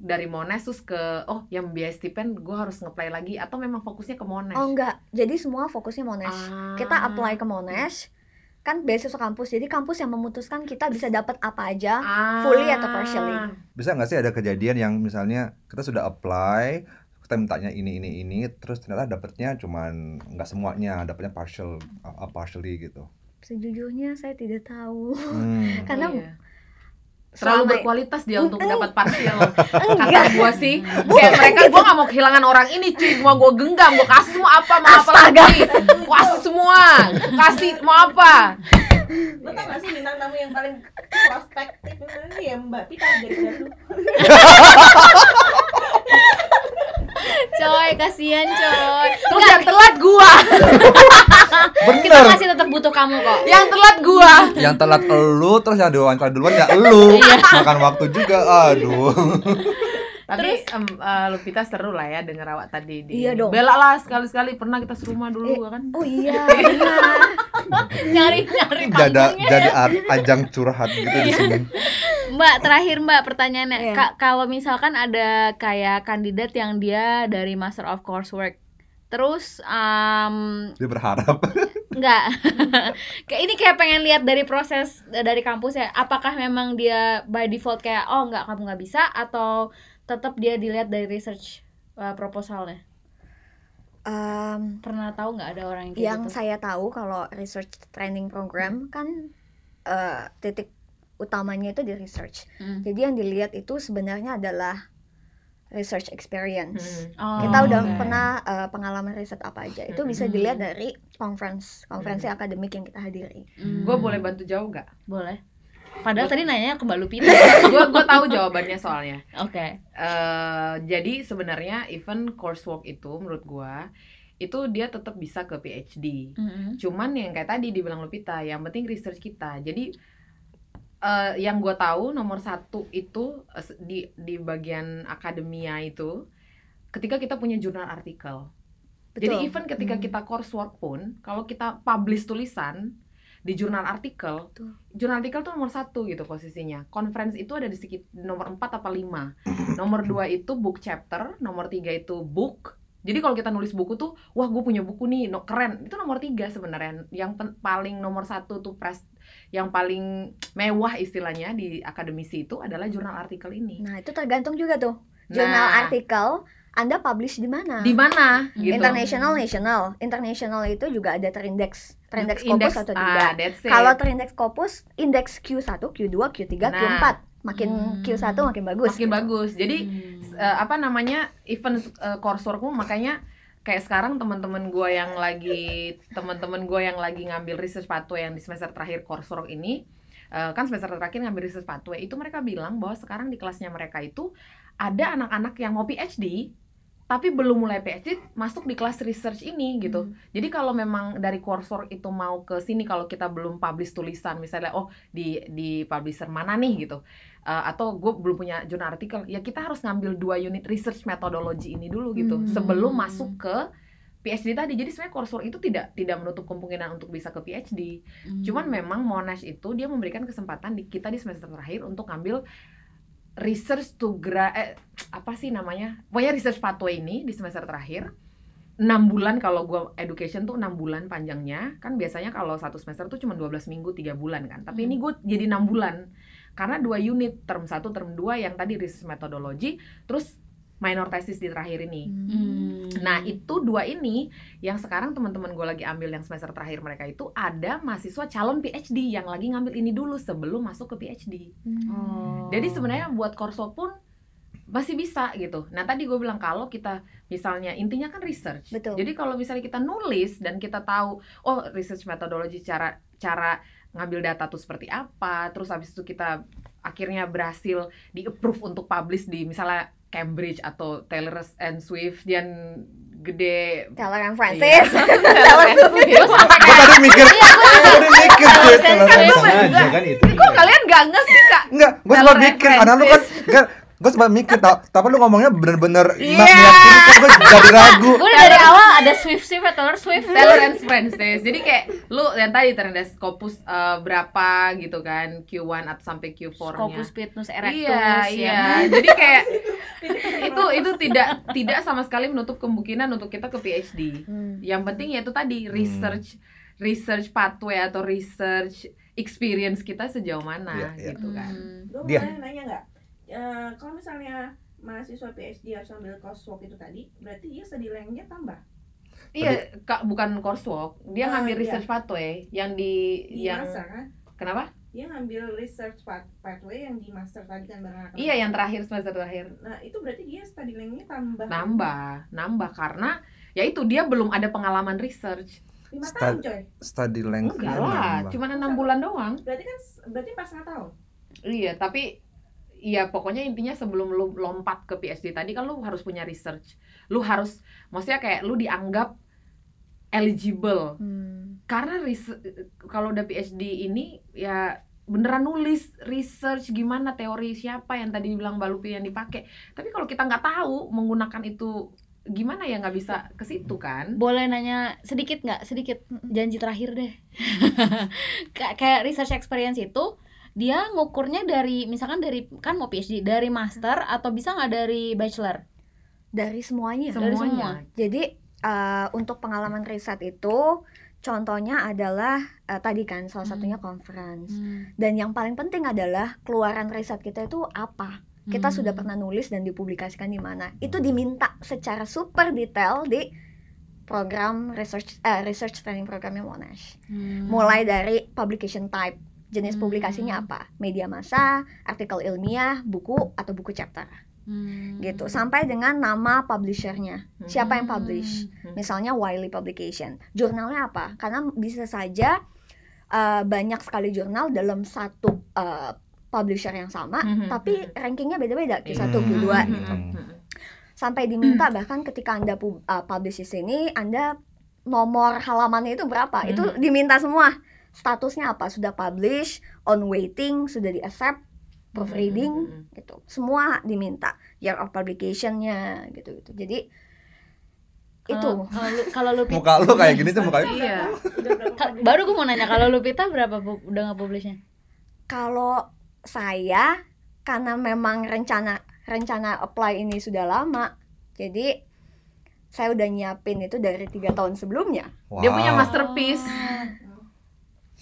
dari Monash terus ke oh yang biaya stipend gue harus nge-apply lagi atau memang fokusnya ke Monash? oh enggak, jadi semua fokusnya Monash. Ah. Kita apply ke Monash, kan beasiswa kampus. Jadi kampus yang memutuskan kita bisa dapat apa aja. Ah. fully atau partially. Bisa nggak sih ada kejadian yang misalnya kita sudah apply, kita mintanya ini ini ini, terus ternyata dapatnya cuman nggak semuanya, dapatnya partial, uh, partially gitu. Sejujurnya saya tidak tahu. Hmm. Karena Iya. Terlalu selama- berkualitas dia untuk dapat parsial kata enggak. gue sih kayak mereka gue gak mau kehilangan orang ini cuy. Mau gue genggam gue kasih semua apa mau apa lagi? Gua kasih semua kasih mau apa? Lo tau gak sih bintang tamu yang paling prospektif ini? Ya Mbak Pita dari dulu Coy, kasihan coy. terus yang telat gua Kita Bener. masih tetap butuh kamu kok. yang telat gua Yang telat elu, terus yang diwawancara duluan ya elu. Makan waktu juga, aduh. tapi em, eh, Lupita seru lah ya denger awak tadi di Iya dong. bela lah sekali-sekali pernah kita serumah dulu Eh, kan Oh iya, benar. Nyari nyari Jadi panggungnya. jadi a- ajang curhat gitu di sini. Mbak, terakhir Mbak pertanyaannya. Iya. Ka- kalau misalkan ada kayak kandidat yang dia dari Master of Coursework Terus em, Dia berharap. Enggak. kayak ini kayak pengen lihat dari proses eh, dari kampus ya. Apakah memang dia by default kayak oh enggak kamu nggak bisa atau tetap dia dilihat dari research uh, proposalnya. Em, Pernah tahu nggak ada orang yang kayak yang gitu? saya tahu kalau research training program kan eh, titik utamanya itu di research. Hmm. Jadi yang dilihat itu sebenarnya adalah research experience. Hmm. Oh, Kita udah oke. pernah eh, pengalaman riset apa aja. Itu bisa Hmm. dilihat dari conference, konferensi akademik yang kita hadiri. Hmm. gue boleh bantu jauh gak? Boleh. Padahal tadi nanya ke Mbak Lupita. gue gue tahu jawabannya soalnya Oke. Eh, jadi sebenarnya even coursework itu menurut gua itu dia tetap bisa ke PhD. Mm-mm. Cuman yang kayak tadi dibilang Lupita, yang penting research kita. Jadi eh, yang gue tahu nomor satu itu eh, di di bagian akademia itu ketika kita punya jurnal artikel. Jadi even ketika Hmm. kita coursework pun, kalau kita publish tulisan di jurnal artikel, Betul. jurnal artikel tuh nomor satu gitu posisinya. Conference itu ada di sekitar nomor 4 apa 5. Nomor 2 itu book chapter, nomor 3 itu book. Jadi kalau kita nulis buku tuh, wah gue punya buku nih, no, keren. Itu nomor 3 sebenarnya. Yang pen- paling nomor satu tuh press, yang paling mewah istilahnya di akademisi itu adalah jurnal artikel ini. Nah, itu tergantung juga tuh. Jurnal Nah, artikel Anda publish di mana? di mana gitu. International, national. International itu juga ada terindeks, terindeks Indeks- Scopus atau ah, tidak. it. Kalau terindeks Scopus, indeks Q1, Q2, Q3, Nah. Q4. Makin Hmm. Q1 makin bagus. makin gitu. bagus. Jadi Hmm. eh, apa namanya event uh, courseworkmu makanya kayak sekarang teman-teman gue yang lagi teman-teman gue yang lagi ngambil research pathway yang di semester terakhir coursework ini eh, kan semester terakhir ngambil research pathway itu mereka bilang bahwa sekarang di kelasnya mereka itu ada anak-anak yang mau PhD tapi belum mulai PhD masuk di kelas research ini gitu. Hmm. Jadi kalau memang dari coursework itu mau ke sini kalau kita belum publish tulisan misalnya oh di di publisher mana nih gitu. Uh, atau gue belum punya jurnal artikel, ya kita harus ngambil dua unit research methodology ini dulu gitu Hmm. sebelum masuk ke PhD tadi. Jadi sebenarnya coursework itu tidak tidak menutup kemungkinan untuk bisa ke PhD. Hmm. Cuman memang Monash itu dia memberikan kesempatan di kita di semester terakhir untuk ngambil research to gra eh, apa sih namanya? Pokoknya research pathway ini di semester terakhir. 6 bulan kalau gua education tuh 6 bulan panjangnya. Kan biasanya kalau satu semester tuh cuma 12 minggu, 3 bulan kan. Tapi ini gue jadi 6 bulan. Karena dua unit, term 1, term 2 yang tadi research methodology, terus minor thesis di terakhir ini. Hmm. Nah itu dua ini yang sekarang teman-teman gue lagi ambil yang semester terakhir mereka itu ada mahasiswa calon PhD yang lagi ngambil ini dulu sebelum masuk ke PhD. Oh. Jadi sebenarnya buat korso pun masih bisa gitu. Nah tadi gue bilang kalau kita misalnya intinya kan research. Betul. Jadi kalau misalnya kita nulis dan kita tahu oh research methodology cara cara ngambil data tuh seperti apa, terus habis itu kita akhirnya berhasil di approve untuk publish di misalnya Cambridge atau Taylor and Swift yang gede Taylor and Iya. Francis. Taylor and Swift. Gue tadi mikir, gue tadi mikir gue Taylor gue Swift. Kan itu. Kok kalian gak nge sih kak? Enggak, gue and mikir karena lu kan kan gue sempat mikir tau, tapi lu ngomongnya bener-bener Iya. meyakinkan gue jadi ragu. Gue dari awal ada Swift Swift ya Taylor Swift. Taylor and Francis. Jadi kayak lu yang tadi ternyata Scopus eh, berapa gitu kan Q1 atau sampai Q4-nya. Scopus Pitnus Erectus. Iya, ya iya. Jadi kayak itu itu tidak tidak sama sekali menutup kemungkinan untuk kita ke PhD. Hmm. Yang penting ya itu tadi research research pathway atau research experience kita sejauh mana Iya, iya. gitu kan. Hmm. Gue mau Dia. nanya, nanya nggak? Eh, kalau misalnya mahasiswa PhD harus ambil coursework itu tadi, berarti dia study length-nya tambah Iya, Kak, bukan coursework. Dia Ah, ngambil iya. research pathway yang di di yang master kan? kenapa? Dia ngambil research path- pathway yang di master tadi kan bareng anak Iya, yang terakhir semester terakhir. Nah itu berarti dia study length-nya tambah Nambah, nambah karena ya itu dia belum ada pengalaman research. lima tahun coy. Study length Enggak lah, cuma enam bulan doang. Berarti kan berarti pas setengah tahun. Iya, tapi Iya, pokoknya intinya sebelum lu lompat ke PhD tadi kan lu harus punya research. Lu harus, maksudnya kayak lu dianggap eligible. Hmm. Karena kalau udah PhD ini ya beneran nulis research gimana teori siapa yang tadi bilang Mbak Lupi yang dipakai. Tapi kalau kita nggak tahu menggunakan itu gimana ya nggak bisa ke situ kan? Boleh nanya sedikit nggak? Sedikit janji terakhir deh. Kayak research experience itu dia ngukurnya dari misalkan dari kan mau PhD dari master atau bisa nggak dari bachelor? Dari semuanya. Dari semua. Semuanya. Jadi eh, untuk pengalaman riset itu contohnya adalah eh, tadi kan salah Hmm. satunya conference. Dan yang paling penting adalah keluaran riset kita itu apa? Kita Hmm. sudah pernah nulis dan dipublikasikan di mana? Itu diminta secara super detail di program research eh, research training programnya Monash. Hmm. Mulai dari publication type, jenis Hmm. publikasinya apa? Media massa, artikel ilmiah, buku atau buku chapter Hmm. gitu. Sampai dengan nama publishernya. Siapa yang publish? Hmm. Misalnya Wiley Publication. Jurnalnya apa? Karena bisa saja uh, banyak sekali jurnal dalam satu uh, publisher yang sama, Mhm. tapi rankingnya beda-beda Q1, Hmm. Q2 Hmm. gitu. Hmm. Sampai diminta bahkan ketika Anda pu- uh, publish di sini, Anda nomor halamannya itu berapa? Itu Mhm. diminta semua. Statusnya apa sudah publish on waiting sudah di accept proofreading Mm-mm. gitu semua diminta year of publicationnya gitu gitu jadi itu Kalau- kalau lu kalau lu Pita, Muka lu kayak gini tuh mukanya. Iya. Baru gue mau nanya kalau lu Pita berapa udah nge-publishnya? kalau saya karena memang rencana rencana apply ini sudah lama jadi saya udah nyiapin itu dari tiga tahun sebelumnya Dia punya Wow. masterpiece.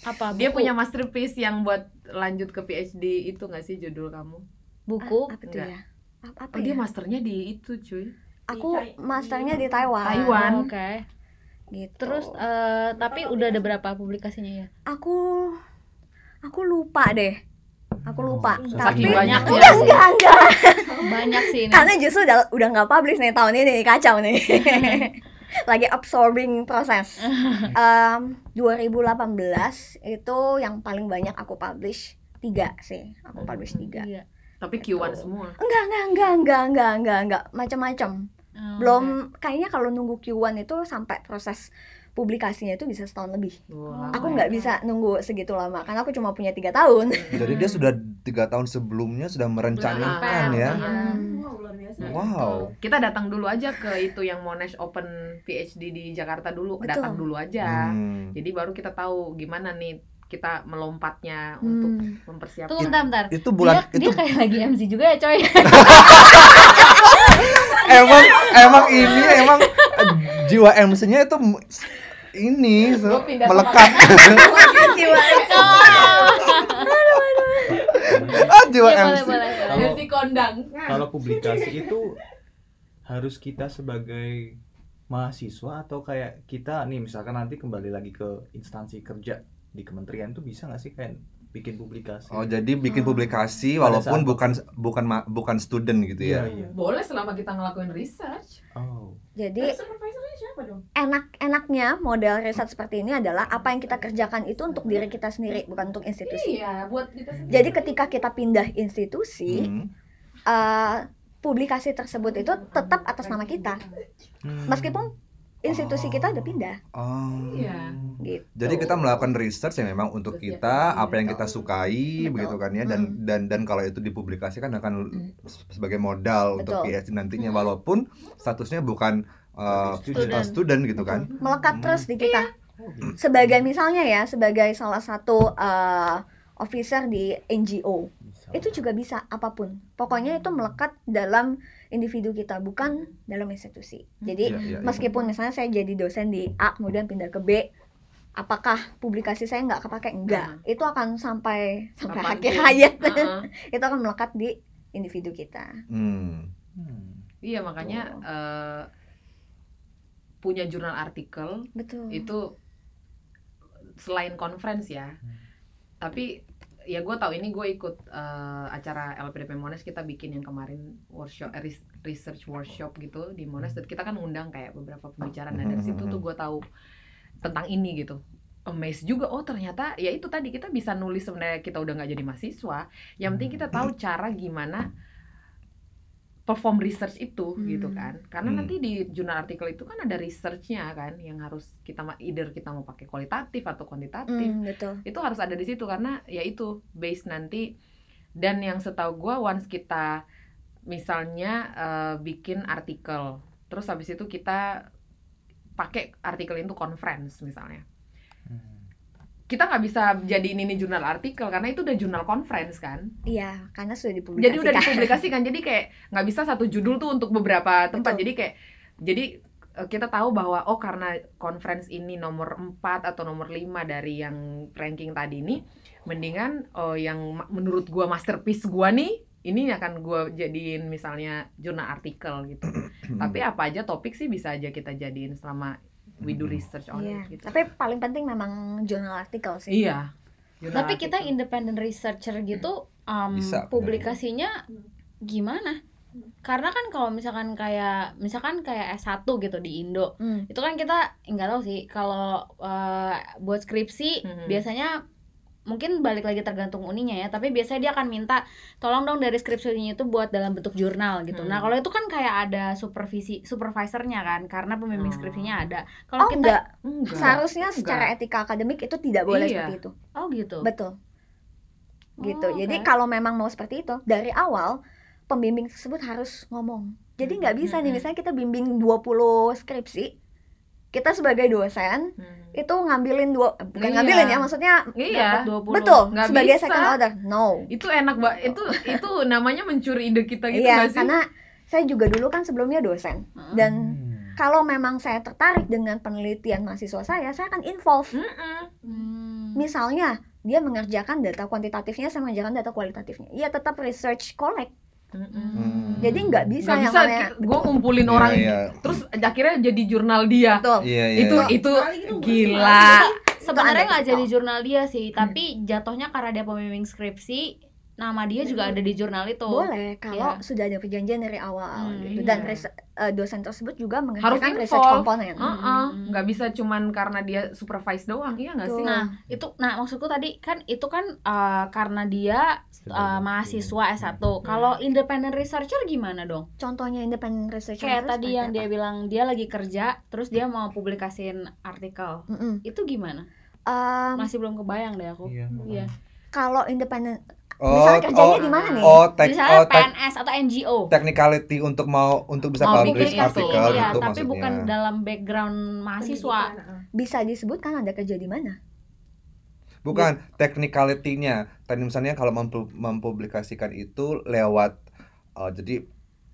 Apa? Dia buku? punya masterpiece yang buat lanjut ke PhD itu nggak sih judul kamu? buku. Ah, apa Enggak. ya apa, apa Oh, dia ya? masternya di itu, cuy. aku Di masternya di di Taiwan Taiwan. Oh, Oke. gitu Terus eh, tapi udah ada berapa publikasinya ya? aku aku lupa deh aku lupa Oh, tapi banyaknya enggak sih. enggak enggak Banyak sih ini. karena justru udah udah nggak publish nih tahun ini kacau nih lagi absorbing proses. Em, 2018 itu yang paling banyak aku publish tiga sih. Aku publish tiga. Iya. Tapi Q1 semua. enggak enggak enggak enggak enggak enggak enggak. Macam-macam. Oh, belum kayaknya kalau nunggu Q1 itu sampai proses publikasinya itu bisa setahun lebih Wah. aku nggak bisa nunggu segitu lama karena aku cuma punya tiga tahun Jadi dia sudah tiga tahun sebelumnya sudah merencanakan Belum ya. Iya. Wow, biasa. Wow. Kita datang dulu aja ke itu yang Monash Open PhD di Jakarta dulu, Betul. datang dulu aja. Hmm. Jadi baru kita tahu gimana nih kita melompatnya untuk Hmm. mempersiapkan. Tunggu bentar, bentar. Itu bulan dia, itu dia kayak lagi MC juga ya, coy. emang emang ini emang jiwa MC-nya itu ini so, Gua pindah melekat. ah jiwa boleh, MC. boleh, boleh. Kalau- kondang. Kalau publikasi itu harus kita sebagai mahasiswa atau kayak kita nih misalkan nanti kembali lagi ke instansi kerja di kementerian tuh bisa nggak sih kayak bikin publikasi? Oh jadi bikin Hmm. publikasi walaupun bukan bukan bukan student gitu ya. iya iya. Boleh selama kita ngelakuin research. Oh. jadi enak-enaknya model riset seperti ini adalah apa yang kita kerjakan itu untuk diri kita sendiri bukan untuk institusi Iya, buat kita sendiri. jadi ketika kita pindah institusi Hmm. eh, publikasi tersebut itu tetap atas nama kita Hmm. meskipun institusi kita udah pindah Oh. Iya. gitu Jadi kita melakukan research yang memang untuk Terus ya, kita iya, apa yang kita sukai Betul. begitu kan ya dan dan dan kalau itu dipublikasikan akan se- sebagai modal untuk Betul. PhD nantinya Mm. walaupun statusnya bukan uh, Student. uh, student gitu kan. melekat Hmm. terus di kita Oh, gitu. sebagai misalnya ya sebagai salah satu eh, officer di NGO Bisa. itu juga bisa apa pun pokoknya itu melekat dalam individu kita bukan dalam institusi jadi Iya, iya, iya. meskipun misalnya saya jadi dosen di A kemudian pindah ke B apakah publikasi saya nggak kepake enggak itu akan sampai sampai Kapan pun. akhir hayat Heeh. itu akan melekat di individu kita Hmm. Hmm. Iya, makanya Oh. eh, punya jurnal artikel betul itu selain conference ya tapi ya gue tahu ini gue ikut eh, acara LPDP Monash kita bikin yang kemarin workshop eh, res- research workshop gitu di Monash dan kita kan ngundang kayak beberapa pembicara nah dari situ tuh gue tahu tentang ini gitu. Amazed juga oh ternyata ya itu tadi kita bisa nulis sebenarnya kita udah nggak jadi mahasiswa. Yang penting kita tahu cara gimana perform research itu Hmm. gitu kan karena Hmm. nanti di jurnal artikel itu kan ada researchnya kan yang harus kita either kita mau pakai kualitatif atau kuantitatif Hmm, betul itu harus ada di situ karena ya itu base nanti dan yang setahu gua once kita misalnya eh, bikin artikel terus habis itu kita pakai artikel itu conference misalnya Hmm. Kita nggak bisa jadiin ini jurnal artikel karena itu udah jurnal conference kan? Iya karena sudah dipublikasikan jadi udah dipublikasikan. jadi kayak nggak bisa satu judul tuh untuk beberapa tempat. Betul. jadi kayak jadi eh, kita tahu bahwa oh karena conference ini nomor 4 atau nomor 5 dari yang ranking tadi ini mendingan oh yang menurut gua masterpiece gua nih ini akan gua jadiin misalnya jurnal artikel gitu. Tapi apa aja topik sih bisa aja kita jadiin selama we do research on Iya, it gitu tapi paling penting memang jurnal artikel sih iya Tapi kita artikel. independent researcher gitu, um, Bisa, publikasinya gimana? Karena kan kalau misalkan kayak misalkan kayak S1 gitu di Indo, Hmm. itu kan kita nggak tahu sih kalau uh, buat skripsi Mhm. biasanya mungkin balik lagi tergantung uninya ya tapi biasanya dia akan minta tolong dong dari skripsinya itu buat dalam bentuk jurnal gitu nah Hmm. kalau itu kan kayak ada supervisi supervisornya kan karena pembimbing skripsinya ada kalau Oh kita enggak, Enggak. seharusnya enggak. secara etika akademik itu tidak boleh Iya. seperti itu. oh gitu Betul. Gitu. Oh, Jadi kalau memang mau seperti itu dari awal pembimbing tersebut harus ngomong. Jadi nggak bisa nih Mm-mm. misalnya kita bimbing 20 skripsi, kita sebagai dosen Hmm. itu ngambilin dua bukan Iya. ngambilin ya maksudnya Iya. dapat 20 betul Nggak sebagai bisa. second order no Itu enak banget. Itu itu namanya mencuri ide kita gitu iya sih? karena saya juga dulu kan sebelumnya dosen Heeh. dan Hmm. kalau memang saya tertarik dengan penelitian mahasiswa saya saya akan involve Mm-mm. Hmm. misalnya dia mengerjakan data kuantitatifnya saya mengerjakan data kualitatifnya iya tetap research collect Hmm. jadi nggak bisa yang bisa namanya gue ngumpulin Iya, orang iya. terus akhirnya jadi jurnal dia. betul Iya, iya. itu iya. itu gila. sebenarnya nggak jadi jurnal dia sih tapi jatuhnya karena dia pembimbing skripsi nama dia juga ada di jurnal itu boleh kalau Iya. sudah ada perjanjian dari awal Hmm, gitu iya. dan res- eh, dosen tersebut juga mengerjakan research involve. komponen Heeh, Hmm. nggak bisa cuman karena dia supervise doang, iya nggak sih? Nah, itu nah maksudku tadi kan itu kan uh, karena dia uh, mahasiswa S1. Kalau independent researcher gimana dong? contohnya independent research Kayak tadi yang apa? dia bilang dia lagi kerja terus dia mau publikasiin artikel. Mm-mm. Itu gimana? Em, Masih belum kebayang deh aku. Iya. Iya. kalau independent Oh, misalnya kerjanya oh, di mana nih oh, tek, Misalnya oh, tek, PNS atau NGO. technicality untuk mau untuk bisa Mau publish publikasiin, artikel iya, itu tapi maksudnya. bukan dalam background mahasiswa. Bisa disebutkan anda kerja di mana Bukan technicality-nya. Tadi misalnya kalau mempu- mempublikasikan itu lewat eh, jadi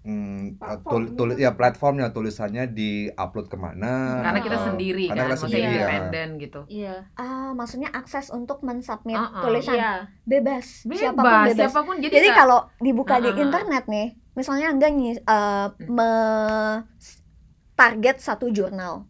mm, eh, tul- Platform tulis gitu. ya platformnya tulisannya di upload ke mana? Karena kita atau- sendiri karena kan, kita sendiri, ya. independen gitu. Iya. ah maksudnya akses untuk mensubmit Uh-uh. tulisan Iya. bebas. Bebas, siapa pun bebas siapa pun jadi, jadi nggak- kalau dibuka di Uh-uh. internet nih misalnya anda nyi- eh, Hmm. me- target satu jurnal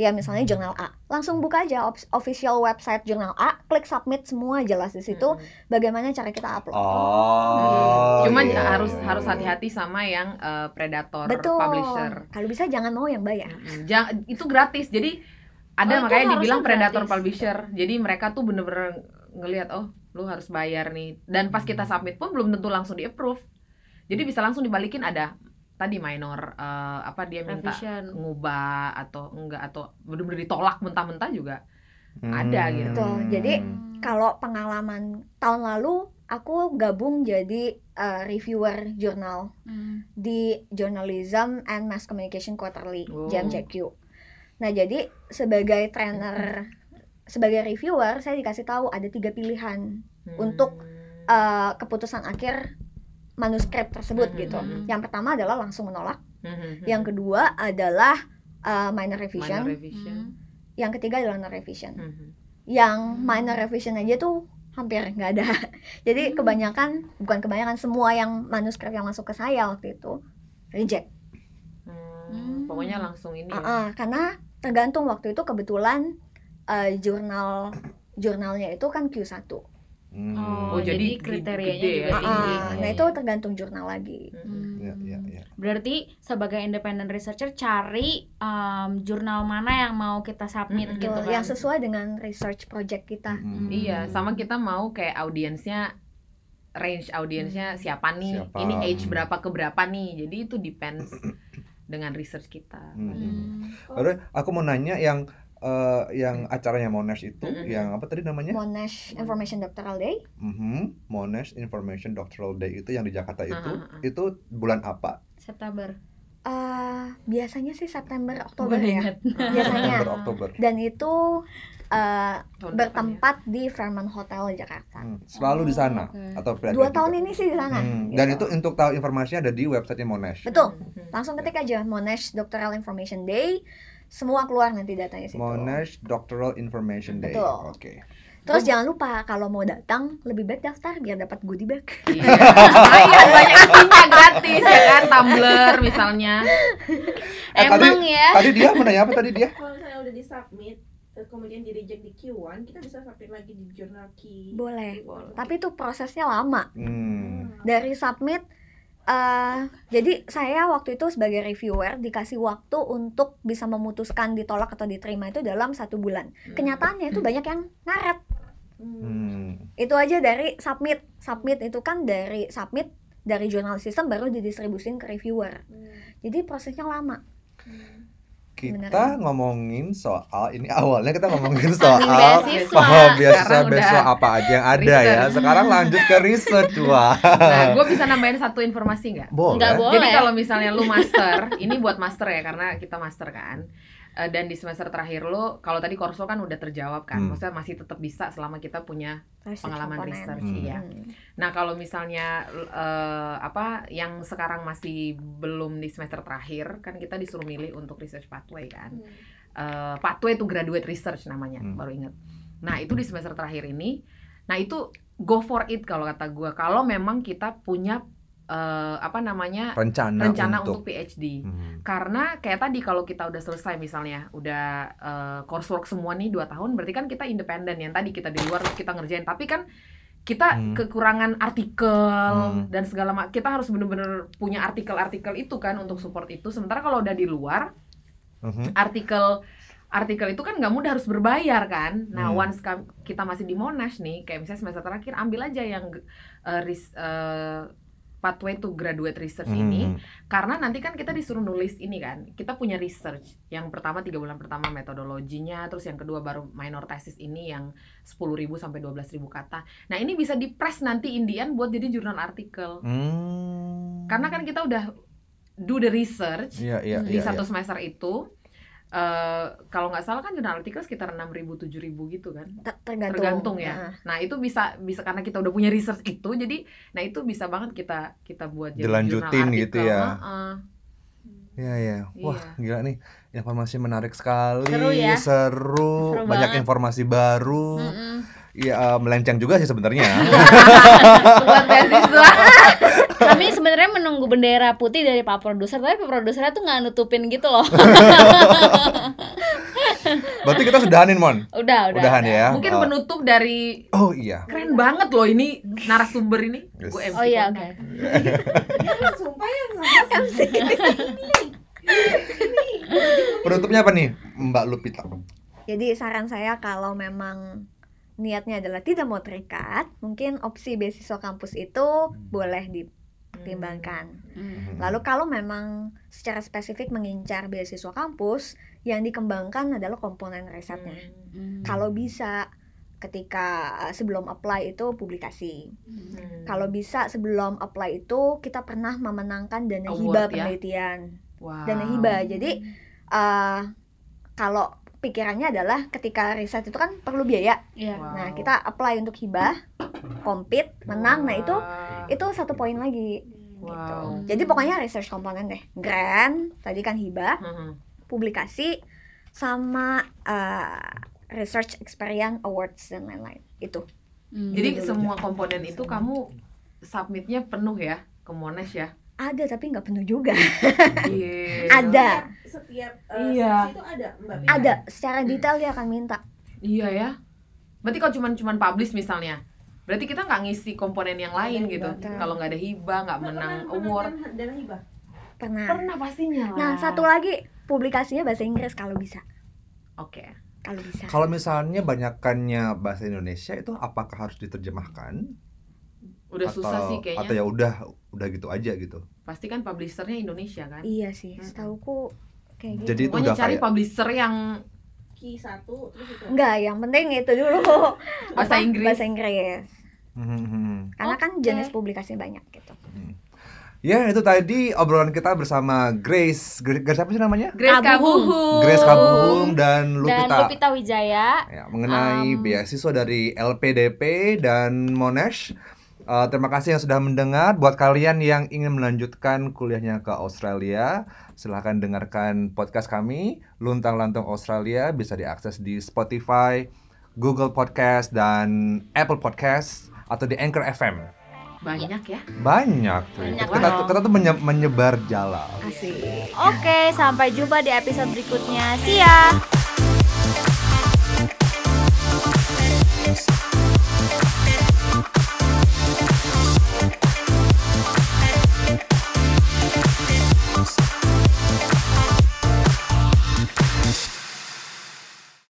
ya misalnya jurnal A langsung buka aja official website jurnal A klik submit semua jelas di situ Mm-mm. bagaimana cara kita upload Oh. Cuman iya, harus iya, harus iya. hati-hati sama yang eh, predator betul publisher. kalau bisa jangan mau yang bayar. Jangan itu gratis. Jadi ada Oh, makanya dibilang predator gratis. publisher. Jadi mereka tuh bener-bener ngelihat oh lu harus bayar nih. Dan pas kita submit pun belum tentu langsung di approve. Jadi bisa langsung dibalikin ada tadi minor eh, apa dia minta Revision. ngubah atau enggak atau bener-bener ditolak mentah-mentah juga. Hmm. ada gitu. Betul, jadi kalau pengalaman tahun lalu aku gabung jadi eh, reviewer jurnal Hmm. di Journalism and Mass Communication Quarterly Oh. JMJQ. Nah jadi sebagai trainer, sebagai reviewer saya dikasih tahu ada tiga pilihan Untuk, Hmm. eh, keputusan akhir manuskrip tersebut Mhm. gitu. Mhm. Yang pertama adalah langsung menolak, Mhm. yang kedua adalah eh, minor revision, minor revision. Hmm. yang ketiga adalah non revision. Mhm. Yang minor revision aja tuh hampir nggak ada. Jadi Hmm. kebanyakan bukan kebanyakan semua yang manuskrip yang masuk ke saya waktu itu reject. Hmm, Hmm. Pokoknya langsung ini. ya. Ah, ah, karena tergantung waktu itu kebetulan eh, jurnal jurnalnya itu kan Q1. Hmm. Oh, Oh, jadi, jadi kriterianya gede juga ya? Ah, tinggi. ah, nah itu tergantung jurnal lagi. Hmm. Ya, ya, ya. Berarti sebagai independent researcher cari um, jurnal mana yang mau kita submit Mm-mm. gitu kan. yang sesuai dengan research project kita. Hmm. Iya, sama kita mau kayak audiensnya range audiensnya siapa nih? Siapa? Ini age berapa ke berapa nih? Jadi itu depends dengan research kita. Hmm. Hmm. Lalu aku mau nanya yang eh, yang acaranya Monash itu, Mm-mm. yang apa tadi namanya? Monash Information Doctoral Day Mhm, Monash Information Doctoral Day itu yang di Jakarta itu, Ah, ah, ah. itu bulan apa? September. eh, biasanya sih September Oktober ya. Biasanya. September Oktober. Dan itu eh, Tahun bertempat di Fairmont Hotel Jakarta. Hmm, Selalu di sana oke. atau Dua pindah tahun juga? ini sih di sana. Hmm, gitu. Dan itu untuk tahu informasinya ada di websitenya Monash. Betul. depannya. Langsung ketik aja Monash Doctoral Information Day. Semua keluar nanti datanya situ. Monash Doctoral Information Day. Betul. Oke. Terus jangan lupa kalau mau datang lebih baik daftar biar dapat goodie bag. Iya. Lumayan banyak isinya gratis ya kan tumbler misalnya. Eh, tadi- Emang ya. Tadi dia mau nanya apa tadi dia? Kalau misalnya udah di submit, kemudian di reject di Q1, kita bisa submit lagi di jurnal Q. Boleh. Boleh. Tapi itu prosesnya lama. Hmm. Dari submit eh jadi saya waktu itu sebagai reviewer dikasih waktu untuk bisa memutuskan ditolak atau diterima itu dalam satu bulan. Hmm. Kenyataannya itu banyak yang ngaret. Hmm. Itu aja dari submit. Submit itu kan dari submit dari jurnal sistem baru didistribusin ke reviewer. Jadi prosesnya lama. Kita Beneran. ngomongin soal ini awalnya kita ngomongin soal beasiswa. oh, beasiswa udah apa aja yang ada ya. research. Sekarang lanjut ke research wah. Nah, gue bisa nambahin satu informasi nggak? Boleh. Nggak boleh. Jadi kalau misalnya lu master, ini buat master ya karena kita master kan. Eh, dan di semester terakhir lu, kalau tadi korso kan udah terjawab kan, Hmm. maksudnya masih tetap bisa selama kita punya Research pengalaman component. research, Hmm. iya. Hmm. Nah kalau misalnya eh, apa yang sekarang masih belum di semester terakhir, kan kita disuruh milih untuk research pathway kan. Eh, pathway itu graduate research namanya, Hmm. baru inget. Nah itu di semester terakhir ini, nah itu go for it kalau kata gue. Kalau memang kita punya eh, apa namanya Rencana, rencana untuk, untuk, PhD. Hmm. Karena kayak tadi kalau kita udah selesai misalnya udah eh, coursework semua nih dua tahun, berarti kan kita independen yang tadi kita di luar kita ngerjain. Tapi kan kita Hmm. kekurangan artikel Hmm. dan segala macam. Kita harus bener-bener punya artikel-artikel itu kan untuk support itu. Sementara kalau udah di luar Mhm. artikel artikel itu kan nggak mudah harus berbayar kan. Nah, Hmm. once kita masih di Monash nih, kayak misalnya semester terakhir ambil aja yang eh, ris- eh, pathway to graduate research ini Hmm. karena nanti kan kita disuruh nulis ini kan kita punya research yang pertama tiga bulan pertama metodologinya terus yang kedua baru minor thesis ini yang 10.000 sampai 12.000 kata nah ini bisa di press nanti Indian buat jadi jurnal artikel Hmm. karena kan kita udah do the research Iya, iya, di iya, satu iya. semester itu eh, kalau nggak salah kan jurnal artikel sekitar 6.000 7.000 gitu kan Ter- Tergantung. tergantung ya. Nah, Nah itu bisa bisa karena kita udah punya research itu, jadi nah itu bisa banget kita kita buat jadi Dilanjutin jurnal gitu ya. Heeh. Iya, iya. Wah, Iya. gila nih. Informasi menarik sekali. Seru ya? Seru. Seru Banyak banget. informasi baru. Mm-mm. Iya, eh, melenceng juga sih sebenarnya. buat beasiswa. Kami sebenarnya menunggu bendera putih dari Pak Produser, tapi Pak Produsernya tuh nggak nutupin gitu loh. Berarti kita sudahanin, Mon. udah, udah. Udahan ya. Mungkin Eh, penutup dari Oh iya. keren banget loh ini narasumber ini. Yes. Gue MC Oh iya, oke. Ya, sumpah ya sih. Penutupnya apa nih, Mbak Lupita? Jadi saran saya kalau memang niatnya adalah tidak mau terikat, mungkin opsi beasiswa kampus itu boleh dipertimbangkan. Hmm. Lalu kalau memang secara spesifik mengincar beasiswa kampus, yang dikembangkan adalah komponen risetnya. Hmm. Kalau bisa ketika uh, sebelum apply itu publikasi. Hmm. Kalau bisa sebelum apply itu kita pernah memenangkan dana Award, hibah ya? penelitian. Wow. Dana hibah. Jadi uh, kalau pikirannya adalah ketika riset itu kan perlu biaya. Iya. Wow. Nah, kita apply untuk hibah, compete, menang. Nah, itu itu satu poin lagi. Gitu. Wow. Jadi pokoknya research komponen deh. Grant, tadi kan hibah, Mhm. publikasi sama uh, research experience awards dan lain-lain. Itu. Hmm. Jadi semua komponen itu kamu submitnya penuh ya ke Monash ya? Ada tapi nggak penuh juga. Iya. Ada. Setiap uh, Iya. itu ada Mbak Pina? Ada. Secara detail dia akan minta. Iya ya. Berarti kalau cuman cuman publish misalnya, berarti kita nggak ngisi komponen yang lain Ada gitu. Kalau nggak ada hibah, nggak menang pernah award. menangkan dana hibah Pernah. Pernah pastinya lah. Nah, satu lagi publikasinya bahasa Inggris kalau bisa. Oke. Kalau bisa. Kalau misalnya banyakannya bahasa Indonesia itu apakah harus diterjemahkan? Udah atau, susah sih kayaknya. Atau ya udah, udah gitu aja gitu. Pasti kan publishernya Indonesia kan. Iya sih, Mm-mm. setauku kayak gitu. Jadi itu Pokoknya udah cari kayak publisher yang Ki satu terus itu Enggak, yang penting itu dulu Bahasa? Inggris. Bahasa Inggris. Hmm. Karena kan Oke. jenis publikasinya banyak gitu. Ya itu tadi obrolan kita bersama Grace. Grace, Grace apa sih namanya? Grace Kabuhum. Kabuhum. Grace Kabuhum dan dan Lupita. Lupita Wijaya. Ya, mengenai Um, beasiswa dari LPDP dan Monash. Eh, terima kasih yang sudah mendengar. Buat kalian yang ingin melanjutkan kuliahnya ke Australia, silahkan dengarkan podcast kami. Luntang Lantung Australia bisa diakses di Spotify, Google Podcast, dan Apple Podcast atau di Anchor FM. Banyak ya. Banyak, cuy. Banyak kita, kita tuh menye- menyebar jala. Asik. Oke, sampai jumpa di episode berikutnya. See ya.